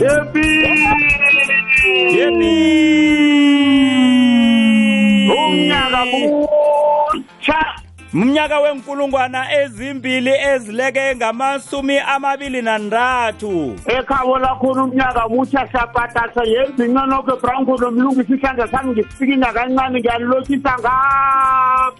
Epi! Epi! Unyaka mutsha! Mnyaka wenkulungwana ezimbili ezileke ngamasumi amabili nantathu. Ekhabo lakho umnyaka mutsha sapatasa yenzingcono ke Brown Khona umlungisi isandla sami ngisifikina kancane ngiyalilotshisa ngapha.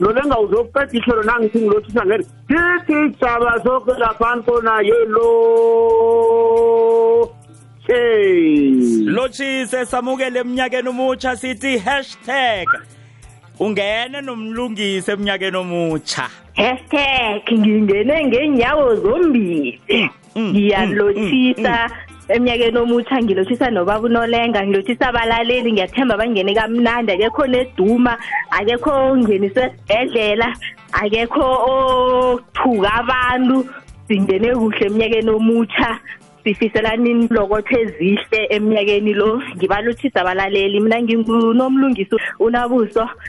lona ngawuzokuqeda isho lona ngithi ngilothisa ngeri sithi jaba soke laphani kona yelo lotshise samukele emnyakeni omutsha sithi hashtag ungene nomlungisi emnyakeni omutsha hashtag ngingene ngenyawo zombili mm, ngiyalothisa mm, mm, emnyakeni omutsha ngilothisa nobaba unolenga ngilothisa abalaleli ngiyathemba bangene kamnandi akekho neduma akekho ongeniswe esibhedlela akekho othuka abantu singene kuhle emnyakeni omutsha sifiselani inilokotho ezihle emnyakeni lo ngibalothisa abalaleli mina ngingunomlungisi unabuso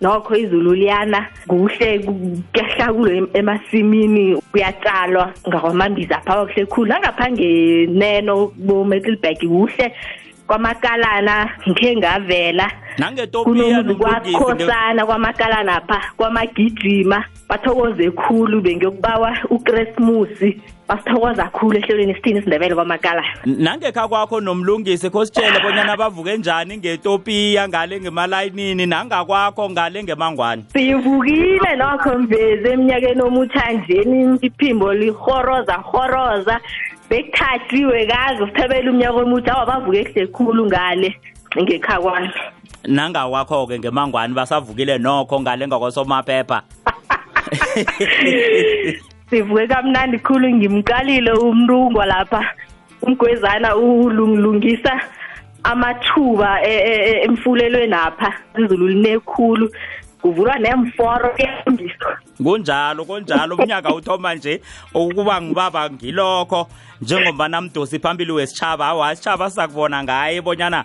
nokho izulu liyana kuhle kuyahlakulwa emasimini kuyatshalwa ngakwamambiza phawa kuhle khulu nangapha ngeneno bo-metalbag kuhle kwamakalana ngikhe ngavela nangetopiya kwakhosana kwamakalana pha kwamagijima bathokoze khulu bengiyokubawa ukresmusi basithokoza khulu ehlelweni isithini isindebele kwamakala nangekha kwakho nomlungisi khositshele bonyana bavuke njani ngetopiya ngale ngemalayinini nangakwakho ngale ngemangwane sivukile nokho mvezi eminyakeni omutsha njeni iphimbo lihoroza horoza bekuthathiwe kazi usithebela umnyaka omutsha awa bavuke kuhle khulu ngale ngekhakwami nangawakho-ke ngemangwani basavukile nokho ngale ngakwasomaphepha sivuke kamnandi khulu ngimqalile umntungwa lapha umgwezana ulungilungisa amathuba e, e, e, emfulelweni apha izulu linekhulu kuvulwa neemforo kuyafundiswa kunjalo kunjalo umnyaka uthoma nje ukuba ngibaba ngilokho njengombana mdosi phambili wesitshaba awa isitshaba sizakubona ngaye bonyana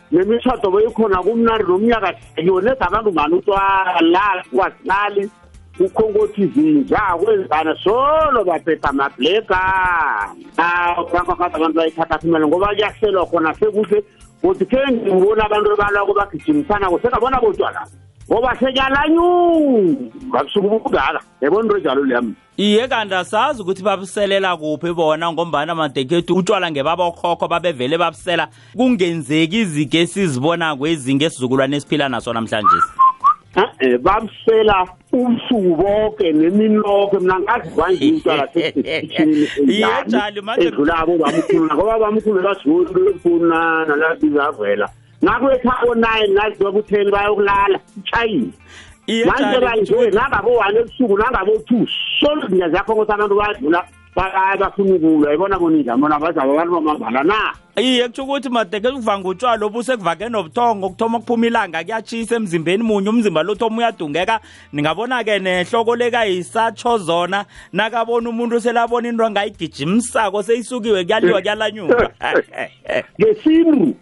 nemishado beyikhona kumnari nomnyaka yone zabantu ngani utwala kwasilali kukhonkothi zinja kwenzana solo baphetha amabhleka kakakade abantu bayithatha simele ngoba kuyahlelwa khona sekuhle kodwa khe ngibona abantu balako bagijimisana ko sekabona kotwala ngoba sekyalanyunga kusuke ubungaka yebona into enjalo leyam iye kanti asazi ukuthi babuselela kuphi bona ngombana madekhethu utshwala ngebabokhokho babevele babusela kungenzeki izike esizibona kwezinga esizukulwane esiphila naso namhlanje eh, babusela ubusuku bonke nemini lonke mna ngazi kwanje intwala sesiedlulabo bamkhulu ngoba bamkhulu basiboni kulokufuna nalabizavela ngakwetha o-nine naziwa ku-ten bayokulala itshayile manje banje nangabo-one ebusuku nangabo-two solo zinya zakho ukuthi abantu bayadlula bafuna ukulwa ibona boninja bona bazaba abantu bamambala na iye kutsho ukuthi madeke ukuvanga utshwala obusekuvake nobuthongo kuthoma ukuphuma ilanga kuyatshisa emzimbeni munye umzimba lo thoma uyadungeka ningabona-ke nehloko lekayisatsho zona nakabona umuntu selabona into angayigijimisako seyisukiwe kuyaliwa kuyalanyuka ngesintu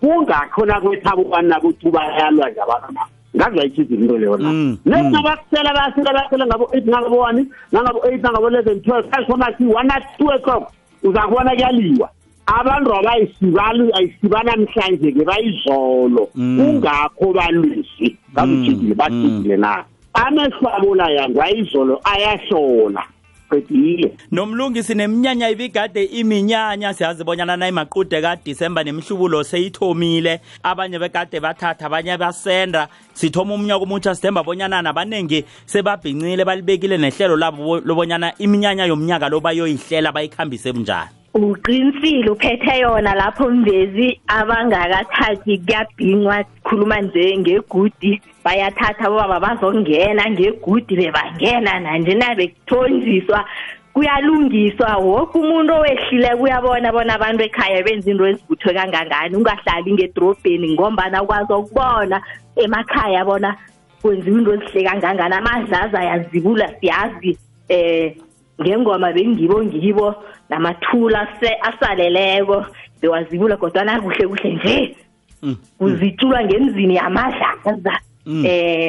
kungakho nakwethaba ubani nakuthi ubayalwa nje abantu na ngazi ayithiza into leyo na mm, mm. nabakusela bayasela bayasela ngabo-eight nangabo-one nangabo-eight nangabo-eleven twelve asomathi one at two o'clock uzakubona kuyaliwa abantu abayisibali ayisiba namhlanje ke bayizolo mm. kungakho balwisi ngazijidile bajidile na amehlo abolayo angwayizolo ayahlola qedile nomlungi sineminyanya ibigade iminyanya siyazi bonyana nayimaqude kadisemba nemihlubulo seyithomile abanye bekade bathatha abanye basenda sithoma umnyaka omutsha sithemba bonyana nabaningi sebabhincile balibekile nehlelo labo lobonyana iminyanya yomnyaka lo bayoyihlela bayikhambise bunjani uqinisile uphethe yona lapho mvezi abangakathathi kuyabhincwa khuluma nje ngegudi bayathatha bobaba bazongena ngegudi bebangena nanje nabekuthonjiswa kuyalungiswa woke umuntu owehlile kuyabona bona abantu ekhaya benza into ezivuthwe kangangani ungahlali ngedorobheni ngombana ukwazi ukubona emakhaya bona kwenziwa into ezihle kangangani amadlaza yazibula siyazi um ngengoma bengibo ngibo namathula asaleleko bewazibula kodwana kuhle kuhle nje mm. kuzitshulwa ngemzini yamadlaza um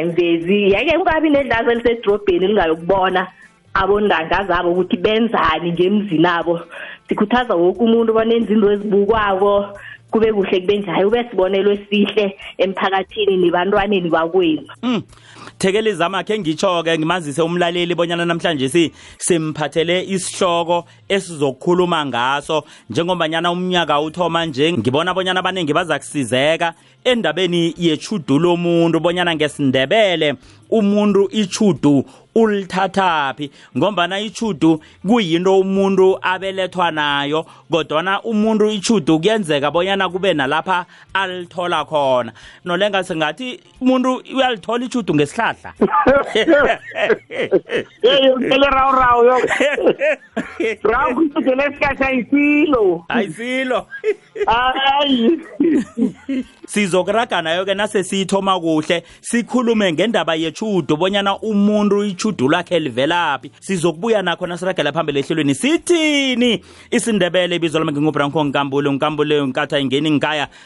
mvezi yeke kungabi nedlaza elisedrobheni elingayokubona abondanga zabo ukuthi benzani ngemzini abo sikhuthaza woke umuntu bona enza into ezibukwako kube kuhle kube njalo ube sibonelo esihle emphakathini nebantwaneni bakwenu mm. thekela izama khe ngitsho-ke ngimazise umlaleli bonyana namhlanje si simphathele isihloko esizokhuluma ngaso njengombanyana umnyaka uthoma nje ngibona bonyana abaningi baza kusizeka endabeni yetshudu lomuntu bonyana ngesindebele umuntu ichudu ulithathaphi ngombana ichudu kuyinto umuntu abelethwa nayo kodwana umuntu ichudu kuyenzeka bonyana kube nalapha alithola khona nolenga singathi umuntu uyalithola ichudu ngesihlahla yeyi ucele rawu rawu yo rawu kuchudu lesihlahla ayisilo ayisilo ayi sizokuragana yoke nasesiyithoma kuhle sikhulume ngendaba yechudu bonyana umuntu ichudu lakhe livelaphi sizokubuya nakho nasiragela phambili ehlelweni sithini isindebele ibizo lami ngingubranko nkambule nkambule nkatha ingeni ngikaya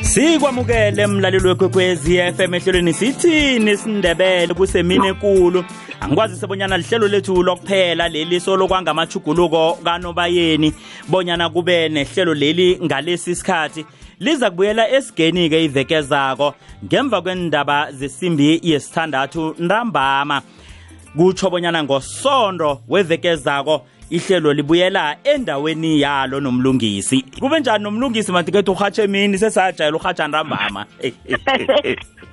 sikwamukele mlaleli wekwekwezi FM ehlelweni sithini sindebele kusemini ekulu angikwazise bonyana lihlelo lethu lokuphela leli solo kwangamachuguluko kanobayeni bonyana kube nehlelo leli ngalesi sikhathi liza kubuyela esigeni-ke iveke zako ngemva kwendaba zesimbi yesithandathu ntambama kutsho bonyana ngosondo weveke zako ihlelo libuyela endaweni yalo nomlungisi kube njani nomlungisi matikethe urhatsha emini sesajayela urhatsha ntambama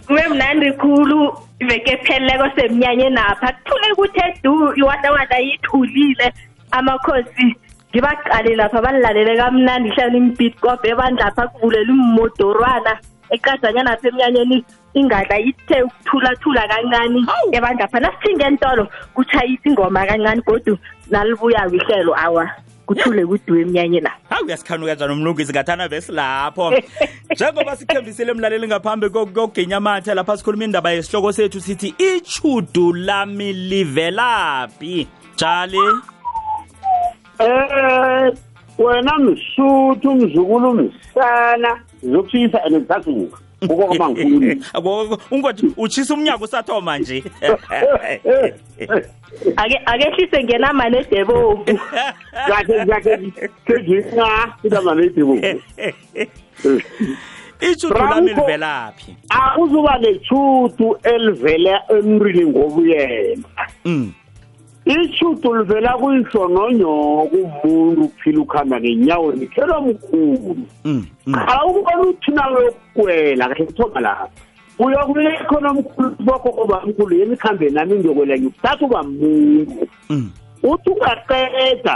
kube mnandi khulu iveke epheleleko semnyanye napha kuthule ukuthi edu iwatawata ithulile amakhosi ngibaqale lapha banilalele kamnandi hlala imbit kobe bandlapha kuvulela immodorwana eqajanyana lapha emnyanyeni ingadla ithe ukuthulathula kancani ebandlapha nasithinga entolo kutshayisa ingoma kancani godu nalibuya wihlelo awa kuthule kuduwe emnyanye la ha uyasikhanuka njani umlungisi ngathana besilapho njengoba sithembisile emlaleli ngaphambi kokuginya amathe lapha sikhuluma indaba yesihloko sethu sithi ichudu lami livelaphi tshali um eh, wena msuthu mzukulu msana zokutshisa and zisasuka ukoma ngifuni ungothi utshisa umnyango usathoma nje ake akehlise ngena mane edebovu kahle kahle sejinga ita mane edebovu ichudu lami livelaphi akuzuba nechudu elivela emntwini ngobuyena mm. ishudu livela kuyihlo nonyoko umuntu uphila ukuhamba ngenyawo nithelwa mkhulu mm, mm. qala ukubona ukuthi nawe yokukwela kahle kuthoma lapha uyokumele khona omkhulu bokho obamkhulu yemikhambeni nami ngiyokwela ngikuthatha ubamuntu mm. uthi ungaqeda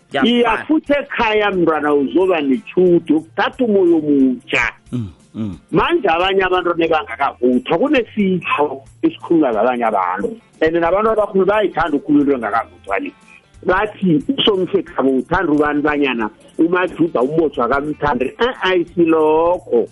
iyafutha ekhaya mntwana uzoba nethudu ukuthatha umoya omutsha mm, mm. manje abanye abantu nebangakavuthwa kunesitho esikhulula ngabanye abantu and nabantu abakhulu bayayithanda ukhululwe ngakavuthwa le bathi usomsekhabo uthanda ubani banyana umajuda umotshwa kamthande e-ayisilokho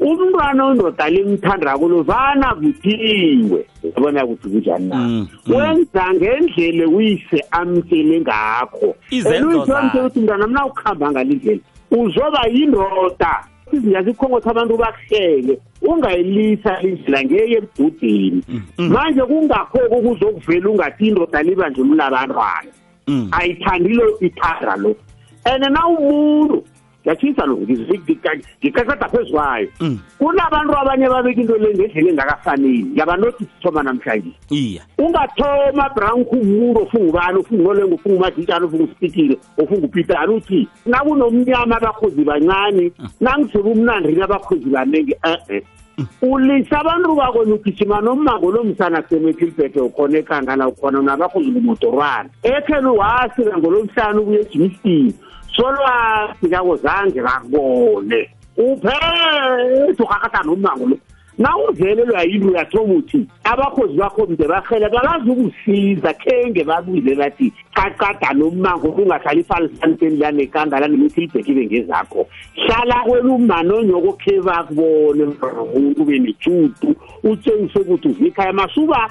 umntwana ondoda limthandako lovana kuthiwe ubona ukuthi kunjani na mm, mm. wenza ngendlela uyise amtshele ngakho eluyisoamtshele ukuthi mntwana mna ukuhamba ngale ndlela uzoba yindoda izinja zikhongotha abantu bakuhlele ungayilisa indlela ngeye ebudeni mm, manje kungakho-ke ukuzokuvela ungathi indoda libanjulula abantwana ayithandile ithanda lo and nawumuntu yatshisa lo ngiqaqada phezu kwayo mm. kunabantu abanye babeka into le ngendlela engakafaneli yabanothi sithoma namhlanje iya ungathoma brown khumuro ofunga ubani ofunga unolengo ofunga umaditshana ofunga usipikile ofunga upitani uthi nakunomnyama abakhozi bancane mm. nangisebe umnandi rina abakhozi baningi e-e mm. ulisa abantu bako nugijima nommango lo msana semethilbhede ukhona ekangana ukhona unabakhozi ngumodorwana ekheni wasika ngolomhlanu ubuye ejimistini solwazi kakuzange bakubone uphethe urhakata nommango lo nawuvelelwa yini uyathoma uthi abakhozi bakho mde barhele bakazi ukusiza khenge babuze bathi cacada nommango ungahlali ifalisanteni lanekanda lanemithi libhekibe ngezakho hlala kwelummanonyoko khe bakubone mrhungu ube nejudu utshengise ukuthi uzikhaya masuba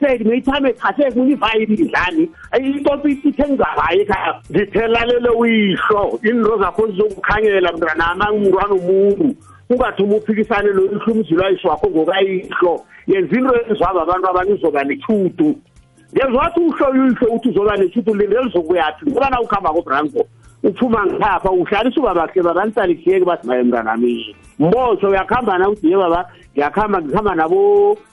said ngiyithame phase kunivhayi ndidlani ikopi ithenga hayi ekhaya ngithelelele uyihlo into zakho zizokukhanyela mntanami angumntwana umuntu ungathi uma uphikisane noyihlo umzilwayiso wakho ngokayihlo yenza into ezwaba abantu abanye uzoba nethudu ngezwa wathi uhlo uyihlo ukuthi uzoba nethudu linde lizokuyaphi ngoba na ukuhamba kobranko uphuma ngiphapha uhlalisa ubabakhe babanisale kuyeke bathi maye mntanami mbotsho uyakuhamba na udiye baba ngiyakuhamba ngihamba nabo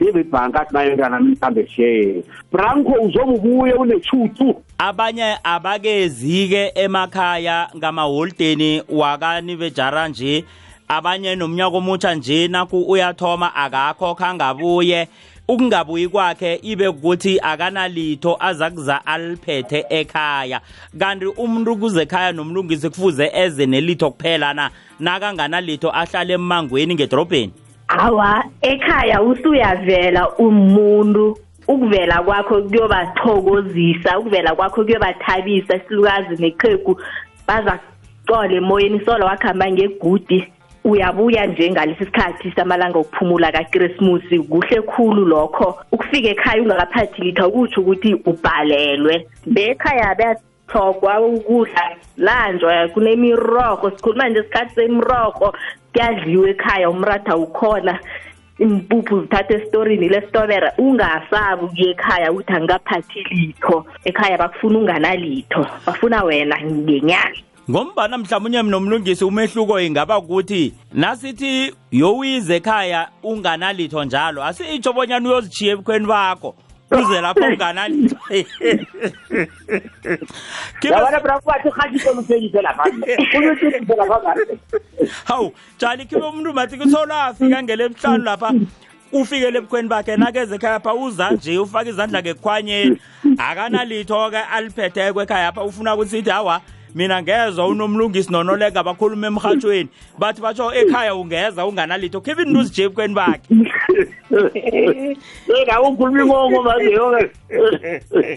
yebebhanka athi nayo ngana mthambe she branko uzobubuye unetshuthu abanye abakezike emakhaya ngamaholideni wakani bejara nje abanye nomnyaka omutsha nje naku uyathoma akakho khangabuye ukungabuyi kwakhe ibe ukuthi akanalitho azakuza aliphethe ekhaya kanti umuntu kuze ekhaya nomlungisi kufuze eze nelitho kuphela na nakanganalitho ahlale emangweni ngedorobheni awa ekhaya usuyavela umuntu ukuvela kwakho kuyobathokozisa ukuvela kwakho kuyobathabisa isilukazi neqhegu baza kucole emoyeni solo wakuhamba ngegudi uyabuya nje ngalesi sikhathi samalanga okuphumula kakrismusi kuhle khulu lokho ukufika ekhaya ungakaphathi litha ukutsho ukuthi ubhalelwe bekhaya tlhogwa ukudla lanjwa kunemirogo sikhuluma nje isikhathi semirogo kuyadliwa ekhaya umratha ukhona impuphu zithatha esitorini lesitobera ungasabi ukuya ekhaya ukuthi angikaphathi litho ekhaya bakufuna unganalitho bafuna wena ngenyanga ngombana mhlawumunye nomlungisi umehluko ingaba ukuthi nasithi yowize ekhaya unganalitho njalo asitsho bonyana uyozishiya ebukhweni bakho uze lapho unganani yabona bra kwathi khathisa umthengise lapha uyuthengise lapha hawu jali kibe umuntu mathi kuthola afika ngele emhlanu lapha ufikele ebukhweni bakhe nakeze ekhaya pha uza nje ufaka izandla ngekhwanyeni akanalitho-ke aliphetheko ekhaya pha ufuna ukuthi ithi hawa mina ngezwa unomlungisi nonolenga bakhuluma emhathweni bathi batsho ekhaya ungeza unganalitho khipha into uzijebukweni bakhe nawe ukhuluma ingongo manje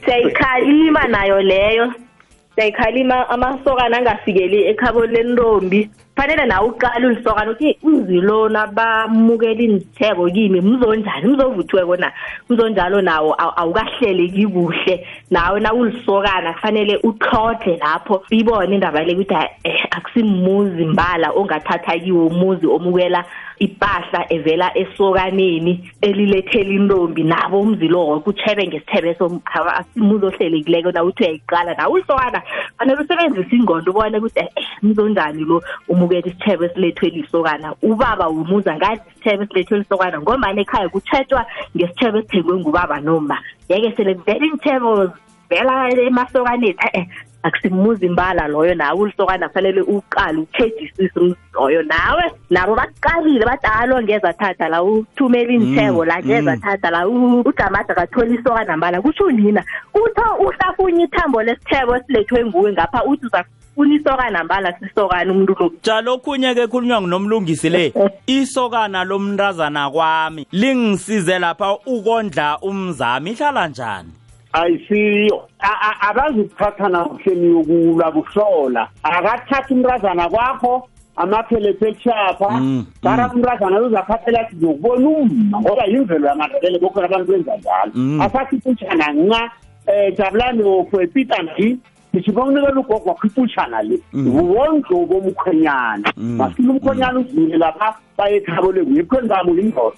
siyayikhalima nayo leyo siyayikhalima amasokana angafikeli ekhaboni lentombi fanele nawe uqala ulisokana uthi uzilona bamukela initheko kimi mzonjani mzovuthiweko na mzonjalo nawo awukahleleki kuhle nawe na ulisokana kufanele utlhodle lapho ibone indaba le ukuthi eh, akusimuzi mbala ongathatha kiwo umuzi omukela ipahla evela esokaneni elilethela intombi nabo umzilowo kutshebe ngesithebe somkhawasimuzi ohlelekileko na uthi uyayiqala nawe uliswana fanele usebenzise ingqondo ubone ukuthi eh, eh, mzonjani lo umukela isithebe esilethwe lisokana ubaba wumuza ngazi isithebe esilethwe lisokana ngombani ekhaya kutshetshwa ngesithebe esithengwe ngubaba noma yeke sele kuvela iinthebos vela emasokaneni e-e akusimuzi imbala loyo nawe ulisokana kufanele uqale utshejisise umuzi loyo nawe nabo bakuqalile bathi alo ngeze athatha la uthumela iintheko la ngeze athatha la ujamada kathola isokana mbala kutsho unina utho uhlafunye ithambo lesitheko esilethwe nguwe ngapha uthi uza funa isokana mbala sisokana umuntu lo njalo okhunye ke khulunywa ngunomlungisi le isokana lomntazana kwami lingisize lapha ukondla umzami ihlala njani ayisiyo akazi ukuthathana kuhle niyokulwa kuhlola akathathi umrazana kwakho amaphelethi etshapha mm, bara mm. umrazana uzaphathela athi ngiyokubona umma ngoba yimvelo yamarebele bokhona abantu benza njalo mm. asathi iputshana nca um jabulani ofepitana yi ngishibonekela ugogo wakho iputshana le wonke ubomkhwenyana masile umkhwenyana uzile lapha bayekhabo lenguye ebukhweni babo yindoda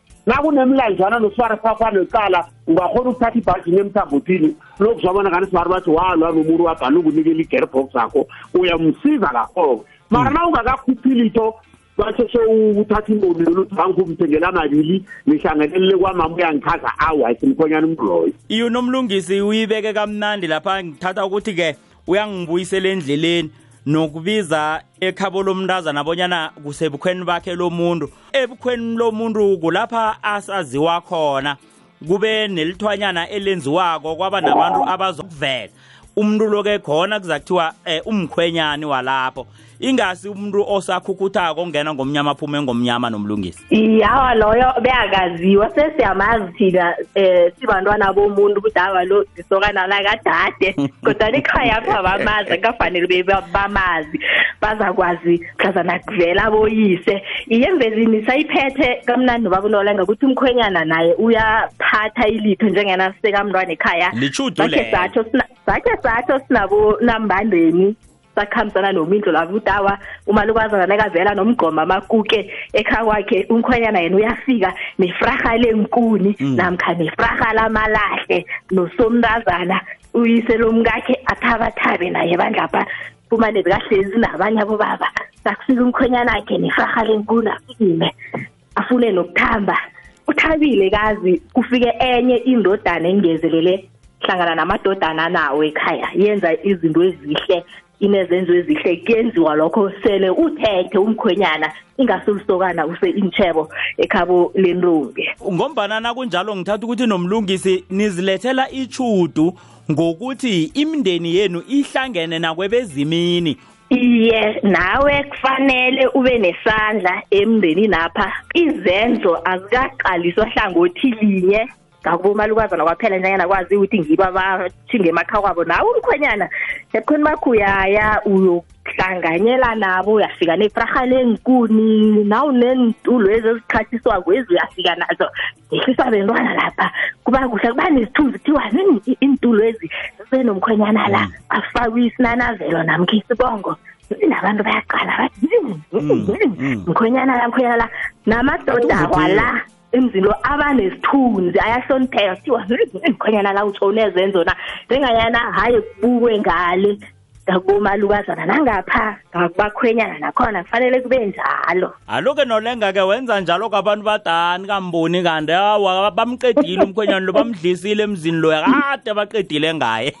nakunemlanjana nosibara phapha necala ungakhona ukuthatha ibhaji nemthambothini lokuzwa bona ngani sibari bathi walwa nomuntu wagala ukunikela i-gearbox yakho uyamsiza lapho-ke mara hmm. na ungakakhuphi litho basheshe uthatha imboni loluthi bangu umthengela amabili nihlanganelele kwamama uyangichaza awu hayi simkhonyana umloyo iye unomlungisi uyibeke kamnandi lapha ngithatha ukuthi-ke uyangibuyisela endleleni nokubiza ekhabo lomntazana abonyana kusebukhweni bakhe lomuntu ebukhweni lomuntu kulapha asaziwa khona kube nelithwanyana elenziwako kwaba nabantu abazokuvela umuntu lo ke khona kuza kuthiwa um umkhwenyani walapho ingasi umuntu osakhukhuthako ongena ngomnyama aphume ngomnyama nomlungisi iyawa loyo beyakaziwa sesiyamazi thina um sibantwana bomuntu ukuthi awa lo ndisokana lakadade kodwana ikhaya pha bamazi akafanele bebamazi bazakwazi mhlazana kuvela boyise iye mvezini sayiphethe kamnandi nobakunolanga ukuthi umkhwenyana naye uyaphatha ilitho njengena sisekamntwana ekhaya sakhe satho sakhe satho sinabo nambandeni sakhambisana nomindlo labutawa umalukazana nakavela nomgqoma amakuke ekhakwakhe umkhwenyana yena uyafika nefraha lenkuni mm. namkha nefraha lamalahle nosomntazana uyise lomkakhe athabathabe naye bandlapha fumane bekahlezi nabanye abobaba sakufika umkhwenyana akhe nefraha lenkuni afikime afune nokuthamba uthabile kazi kufike enye indodana engezelele hlangana namadodana nawo ekhaya yenza izinto ezihle inezenzo ezihle kuyenziwa lokho sele uthethe umkhwenyana ingasulisokana use intshebo ekhabo lentombi ngombana nakunjalo ngithatha ukuthi nomlungisi nizilethela ichudu ngokuthi imindeni yenu ihlangene nakwebezimini iye nawe kufanele ube nesandla emndenini apha izenzo azikaqaliswa hlangothi linye ngakubomalukazana kwaphela njengana kwazi ukuthi ngibo abathinga emakha kwabo nawe umkhwenyana ebukhweni bakho uyaya uyokuhlanganyela nabo uyafika nefraha leenkuni nawu neentulo ezi eziqhathiswako ezi uyafika nazo yehlisa bentwana lapha kuba kuhle kuba nesithunzi kuthiwa zini iintulo ezi zibenomkhwenyana la mm. afakwe isinanazelo namkha isibongo nabantu bayaqala bathi mm, mkhwenyana la mkhwenyana la namadoda wala emzini lo abanesithunzi ayahlonipheka kuthiwa mkhonyana la utsho unezenzo na njengayana hhayi kubukwe ngale ngakumalukazana nangapha ngakubakhwenyana nakhona kufanele kube njalo aloke nolenga-ke wenza njalo kwabantu badani kamboni kanti awa bamqedile umkhwenyana lo bamdlisile emzini loya kade baqedile ngaye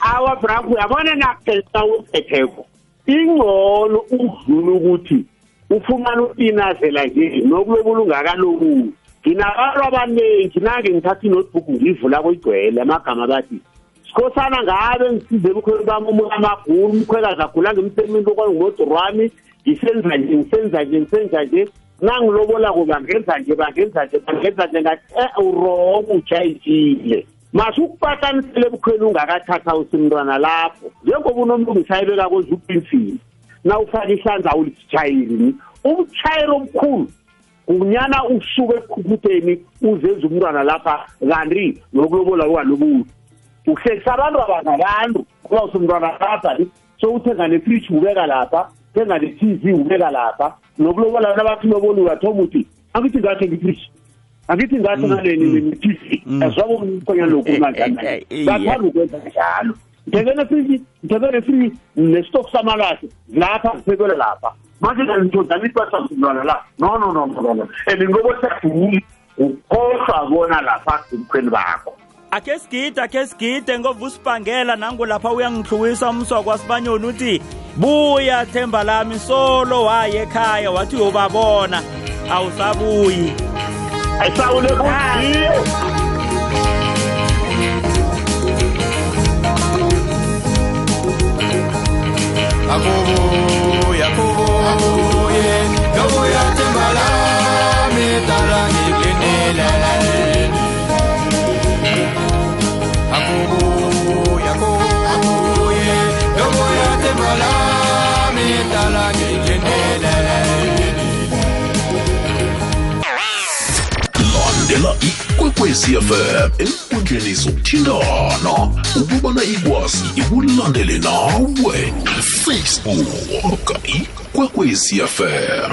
awa braku yabona nakudelisa uphetheko ingcolo ukudlula ukuthi ufumana utinazela nje nokulobula ungakalokuthi nginabantu abaningi nange ngithatha inotebook ngiyivula kuyigcwele amagama bathi sikhosana ngabe ngisize ebukhweni bami umuntu amagulu umkhwekazi agula ngimsemini lokwangumodur wami ngisenza nje ngisenza nje ngisenza nje nangilobolako bangenza nje bangenza nje bangenza nje ngathi e-, urongo ujayisile masho ukupakanisela ebukhweni ungakathatha usimntwana lapho njengoba unomlungisa ayibeka kozupinsini na ufaka ihlanza awulitshayeli umtshayeli omkhulu kunyana usuke ekhukhuteni uzenza umntwana lapha kanti nokulobola kwalobuthi uhlekisa abantu abangabantu kuba usumntwana lapha so uthenga ne-fridge ubeka lapha thenga ne-t v ubeka lapha nokulobola nabathi loboliwe athoma uthi angithi ngakhe ngiprishi angithi ngathi mm, ngaleni mm. ne-tv mm. azwako umkhonyana lokhu eh, unganjani eh, eh, bathanda ukwenza njalo ngekene sithi ngekene sithi nesitoko samalahle lapha siphekele lapha manje ngithodani basazulwana la no no no no no and ngoba siyaduma ukhohlwa bona lapha ebukhweni bakho akhe sigide akhe sigide ngovusibhangela nangu lapha uyangihluwisa umsoko wasibanyoni uthi buya themba lami solo waye ekhaya wathi uyobabona awusabuyi ayisawule kuyiyo akubuye akubuye kabuya themba lami talangiblindile landela ikwekwezi fm enkundleni zokuthintana ukubana ikwazi ikulandele nawe facebook ikwekwezi fm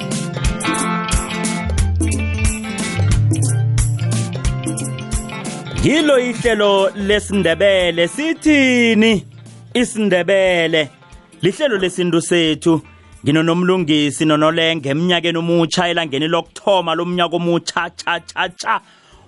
ngilo ihlelo lesindebele sithini isindebele lihlelo lesintu sethu nginonomlungisi nonolenge emnyakeni omutsha elangeni lokuthoma lomnyaka omutsha cha cha cha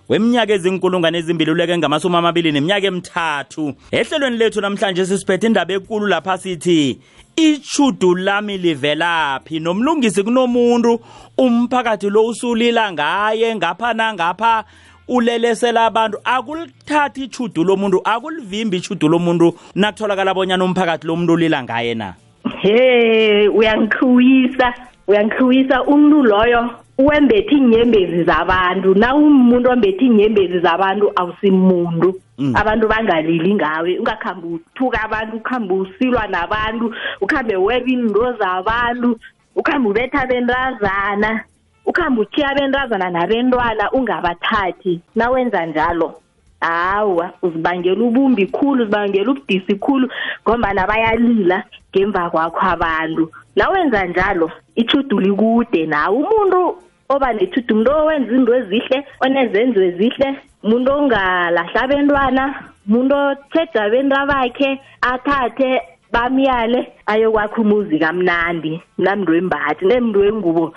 weminyaka ezinkulungwane ezimbili uleke ngamasumi amabili neminyaka emithathu ehlelweni lethu namhlanje sisiphethe indaba ekulu lapha sithi ichudu lami livelaphi nomlungisi kunomuntu umphakathi lo usulila ngaye ngapha nangapha ulelesela abantu akulithathi ichudu lomuntu akulivimbi ichudu lomuntu nakutholakala bonyana umphakathi lomuntu ulila ngaye na he uyangihluyisa uyangihluyisa umntu loyo wembethe iinyembezi zabantu nawumumuntu ombethe iinyembezi zabantu awusimuntu Mm. abantu bangalili ngawe ungakhambi uthuka abantu ukhambe usilwa nabantu ukhambe weba iinto zabantu ukhambe ubetha bentazana ukhamba uthiya abentazana nabentwana ungabathathi nawenza njalo hawa uzibangela ubumbi khulu uzibangela ubudisi khulu ngombana bayalila ngemva kwakho abantu nawenza njalo ithuduli kude nawe umuntu oba nethudu umuntu owenza into ezihle onezenzo ezihle umuntu ongalahla abentwana umuntu othetha abentwabakhe athathe bamyale ayokwakha umuzi kamnandi mnamntu wembathi nemntu wengubo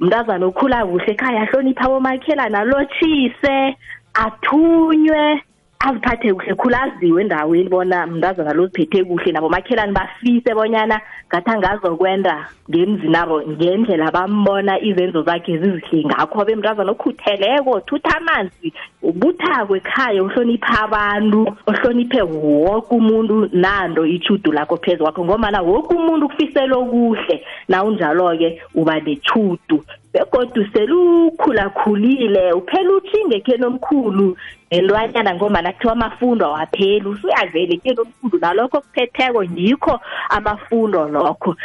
mntazana okhula kuhle ekhaya ahlonipha abomakhelana alotshise athunywe aziphathe kuhle khulu aziwe endaweni bona mntazana loziphethe kuhle nabomakhelani bafise bonyana ngathi angazokwenda ngemzinabo ngendlela bambona izenzo zakhe zizihle ngakho abe mntazana okhutheleko thutha amanzi ubuthako ekhaya uhloniphe abantu ohloniphe woke umuntu nando ichudu lakho phezu kwakho ngomana woke umuntu ukufisela okuhle nawunjalo-ke uba nechudu begodu selukhulakhulile uphela uthinge kheni omkhulu elwanyana ngombana kuthiwa amafundo awapheli usuyavele kuyena omkhulu nalokho kuphetheko ngikho amafundo lokho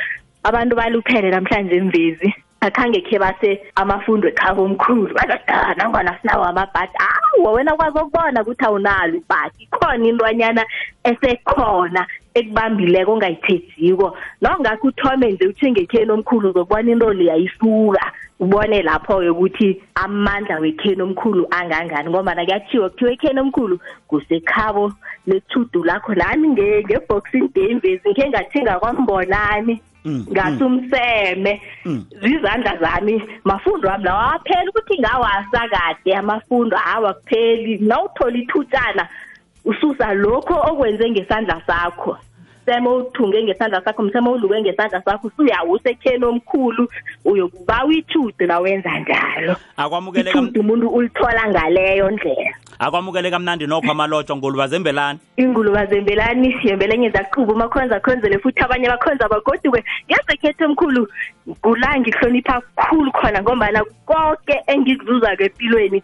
abantu baluphele namhlanje emvezi akhange khe base amafundo ekhaba omkhulu bazadana nangona sinawo amabhadi awo wena kwazi ukubona ukuthi awunalo ibhadi ikhona intwanyana esekhona ekubambileko ongayithethiko nongakho uthome nje uthingekheni omkhulu uzokubona into leyayisuka ubone lapho-ke ukuthi amandla wekheni omkhulu angangani ngombana kuyathiwa kuthiwa ekheni omkhulu kusekhabo lethudu lakho nami nge-boxing day mvezi ngikhe ngathinga kwambonani mm, mm. ngathi umseme mm. zizandla zami mafundo wami lawa aphela ukuthi ngawasa kade amafundo awa kupheli nawuthola ithutshana ususa lokho okwenze ngesandla sakho mseme uthunge ngesandla sakho mseme uluke ngesandla sakho usuyawusa ekheni omkhulu uyokubawa ithudu nawenza njalo akwamukeleka ithudu umuntu ulithola ngaleyo ndlela akwamukele kamnandi nokho amalotshwa nguluba zembelani inguluba zembelani siyembele enye zaqhuba umakhonza akhonzele futhi abanye bakhonza bagoduke ngezekhetho omkhulu ngula ngihlonipha khulu khona ngombana konke engikuzuza-ke empilweni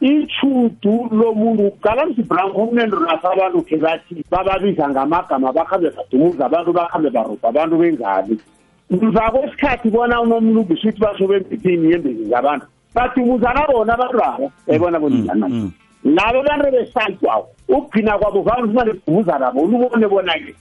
ichudu lomuntu uqala msibranko umnendo naso abantu khe bathi bababiza ngamagama bakhambe badumuza abantu bakhambe barubha abantu benzani mva kwesikhathi bona unomlungu shuthi basho bembithini yembezi ngabantu badumuzana bona abantu aba yayibona bona mm, njani mm. labo bantu besantu awo ukugcina kwabo vamsima legumuzana bona ubone bona-ke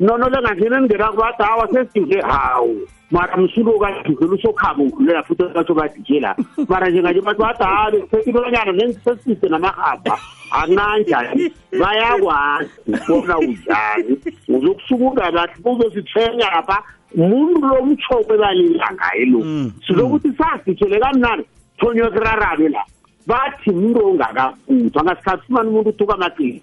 nono lengangena ningena kubathi hawa sesidije hawu mara msulu ukadidlula usokhabo ngidlulela futhi batho badije la mara njenganje bathi bathi hayi sesibanyana nensesise namahaba akunanjani bayakwazi bona unjani uzokusuka ungabathi buzosithenya apha muntu lo mtshoko ebalila ngaye lo mm, sizokuthi mm. sasidijele kamnani thonywa kurarabe la bathi muntu ongakafuthwa ngasikhathi fumana umuntu uthuka amaqini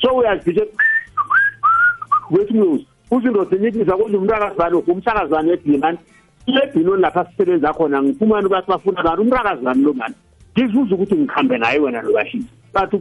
so uyazibhisha wetmos uthi indoda enyikisa kodwa umntakazane umhlakazane ebhini mani lebhinoni lapha sisebenza khona ngifumane ukuthi bafuna bani umntakazane lo mani ngizuza ukuthi ngikhambe naye wena lo bashisa but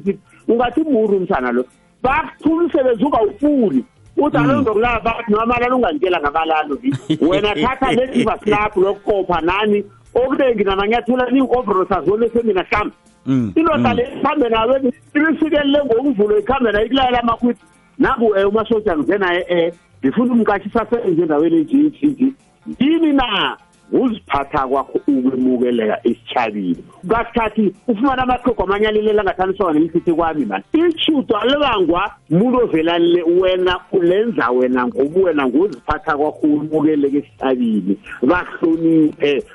ungathi umuru umsana lo bakuthula umsebenzi ungawufuni uthi hmm. alondokulala bathi noma lalo ungangitshela ngabalalo wena thatha lesiva silapho lokuqopha nani okuningi namanyathula ninkovrosazone semina hlamba mm. indoda mm. le ikhambe nawe ilisikelele ngokuvulo ikhambe nayo ikulayela amakhwithi naku um eh, umasoja ngize naye um eh, ngifuna umkashisa senje endaweni enjinjinji yini na uziphatha kwakho ukwemukeleka isitshabile kasikhathi ufumana amaqhego amanye alilela ngathaniswa nelifithi kwami mani ishudo alikangwa muntu ovelalile wena ulenza wena ngobuwena ngoziphatha kwakho ukwemukeleka esitshabile bahloniphe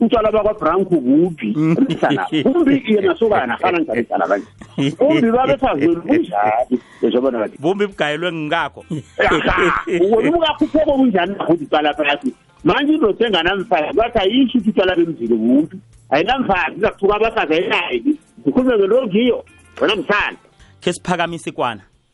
utshwala bakwabranco buphi mhlana bumbi iye nasokana fana ngizalicala kanje bumbi babesazulu kunjani ezobona kanje bumbi bugayelwe ngikakho wona umkakho uphoko kunjani nakuthi cala phasi manje indoda enganamfazi bathi ayisho ukuthi utshala bemzile wumbi ayinamfazi izakuthuka abafazi ayinayi ngikhulume ngelongiyo wena msana khe siphakamise ikwana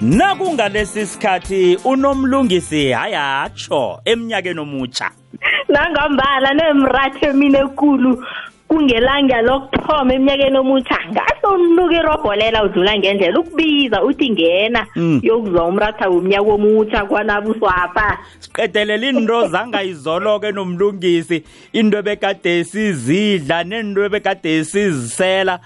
nakungalesi sikhathi unomlungisi hayatsho eminyakeni omutsha nangombala nemrathe mina ekulu kungelanga lokuthoma eminyakeni omutsha ngasomnuka irobholela udlula ngendlela ukubiza uthi ngena mm. yokuzwa umratha womnyaka omutsha kwanabuswapha siqedelela iinto zangayizolo-ke nomlungisi into ebekade sizidla nento ebekade sizisela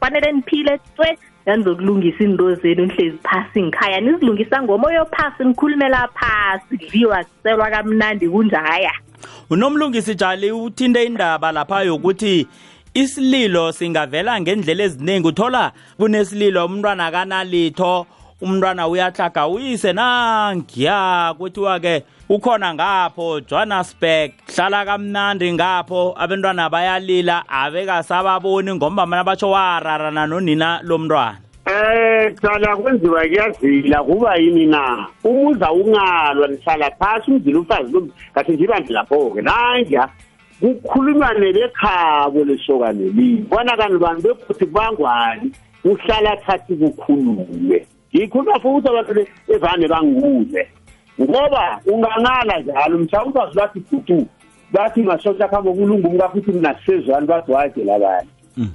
fanele niphile tswe nanizokulungisa iinto zenu nihlezi phasi ngikhaya nizilungisa ngomoya ophasi nikhulumela phasi kudliwa kuselwa kamnandi kunjaya unomlungisi jali uthinte indaba lapha yokuthi isililo singavela ngendlela eziningi uthola kunesililo umntwana kanalitho umntwana uyahlaga uyise nangiya kuthiwa-ke ukhona ngapho johannesburg hlala kamnandi ngapho abentwana bayalila abekasababoni ngombamana batsho wararana nonina lo mntwana Eh cala kwenziwa kuyazila kuba yini na umuza ungalwa nihlala phasi umzila umfazi lo kathi njibandi lapho ke nanja kukhulunywa nebekhabo lesokane lini bona kanti bantu bekuthi bangwani uhlala thathi kukhulume ngikhuluma futhi abantu evane bangibuze ngoba ungangana njalo mhlawumbe bazi bathi futu bathi masosha khambe kulunga umka futhi mina sisezwani bathi waje labanye mm.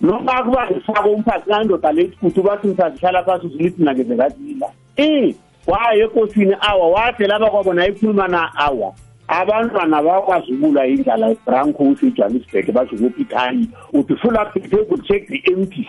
noma kuba ngifaka umphathi kandoda lethi futhi bathi mthathi hlala phansi uzilithi nakeze ngazila i waye ekosini awa wathi laba kwabo naye ikhuluma na awa abantwana bakwazi ukula indlala ebranco usejohannesburg bazi ukuthi ithayi uthi full up the table check the empty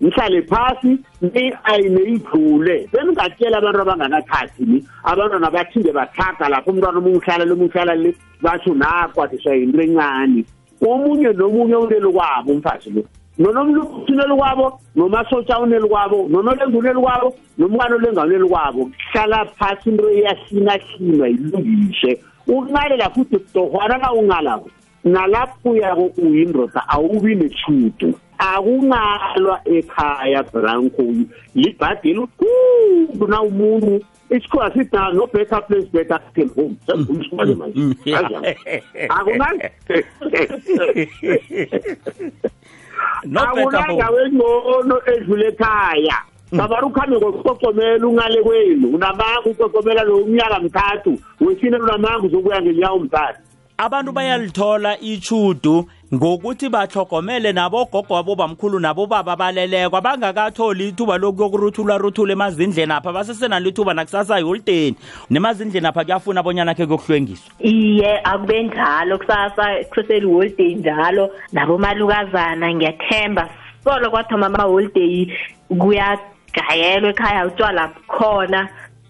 nihlale phasi ni-ayine idlule beningatshela abantu abanganakhathi ni abantwana bathinde bathaga lapho umntwana omunye uhlalele omunye uhlalele basho nakwadiswa yinto encane omunye nomunye uneli kwabo umfazi lo nonomlungusineli kwabo nomasotsha uneli kwabo nonolenguneli kwabo nomkani olenganeli kwabo kuhlala phasi into eyahlinahlinwa ilungishe ukuncalela futhi kudohwana na ungalako nalapho uyako uyindoda awubi nethudu akungalwa ekhaya branko libhadeli ukhulu na umuntu isikhuwa sithi ah, no better place better than home sengumsibale manje mm, akunandawo engcono edlule ekhaya mm. babara ukhambe ngokuqoqomela ungale kwenu unamanga uqoqomela lo umnyaka mthathu wesine unamanga uzokuya ngenyawo mthathu abantu bayalithola ichudu ngokuthi bahlogomele nabogogo abobamkhulu nabobaba baleleko abangakatholi ithuba lokuyokuruthula ruthula emazindleni apha basesenalo ithuba nakusasa yolideni nemazindleni apha kuyafuna abonyana khe kuyokuhlwengiswa iye akube njalo kusasa kuseseli holideni njalo nabomalukazana ngiyathemba solo kwathoma amaholideyi kuyagayelwa ekhaya utshwala bukhona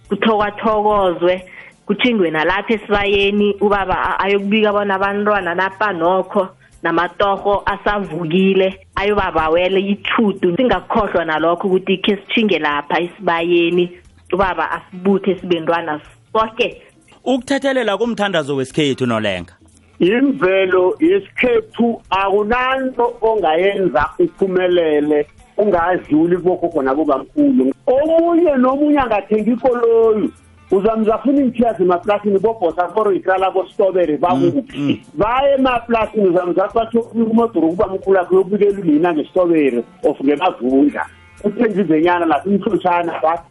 kuthokwathokozwe kuthingwe nalapha esibayeni ubaba ayokubika bona abantwana napa nokho namatorho asavukile ayobabawele ithudu singakhohlwa nalokho ukuthi khe sithinge lapha esibayeni ubaba asibuthe sibentwana soke ukuthethelela kumthandazo wesikhethu nolenga imvelo yesikhethu akunanto ongayenza uphumelele ungadluli kubogogo nakobamkhulu omunye nomunye angathengi ikoloyi uzamzafuna iinthiyazi emaplasini bobhosa koro ikrala kostobere bakuphi mm, mm. baye emaplasini uzamzathi bathi umodoro ukuba mkhulu akho yokubikela unina ngestobere of ngemavundla uthenga izenyana lapho imhlotshana bathi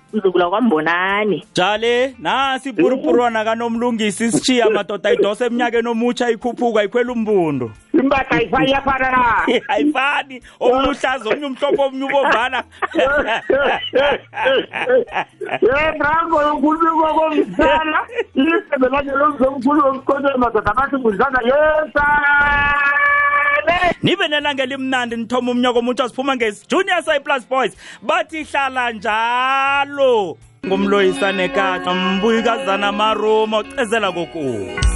mzukula kwambonani jale nasi purupurwana kanomlungisi sishiya madoda idose eminyakeni omutsha ikhuphuka ikhwela umbundu impahla ayifani iyafana na ayifani omunye uhlaza omunye umhlophe omunye ubovana ye brango yokhuluma komsana lisebe lake lomzomkhulu womkhonto madoda bathi ngudlana yesa nibe nelanga elimnandi nithoma umnyaka omutsha siphuma ngesi junior cyplus boys bathi hlala njalo ngumloyisanekatha mbuyikazana maruma ocezela kokuza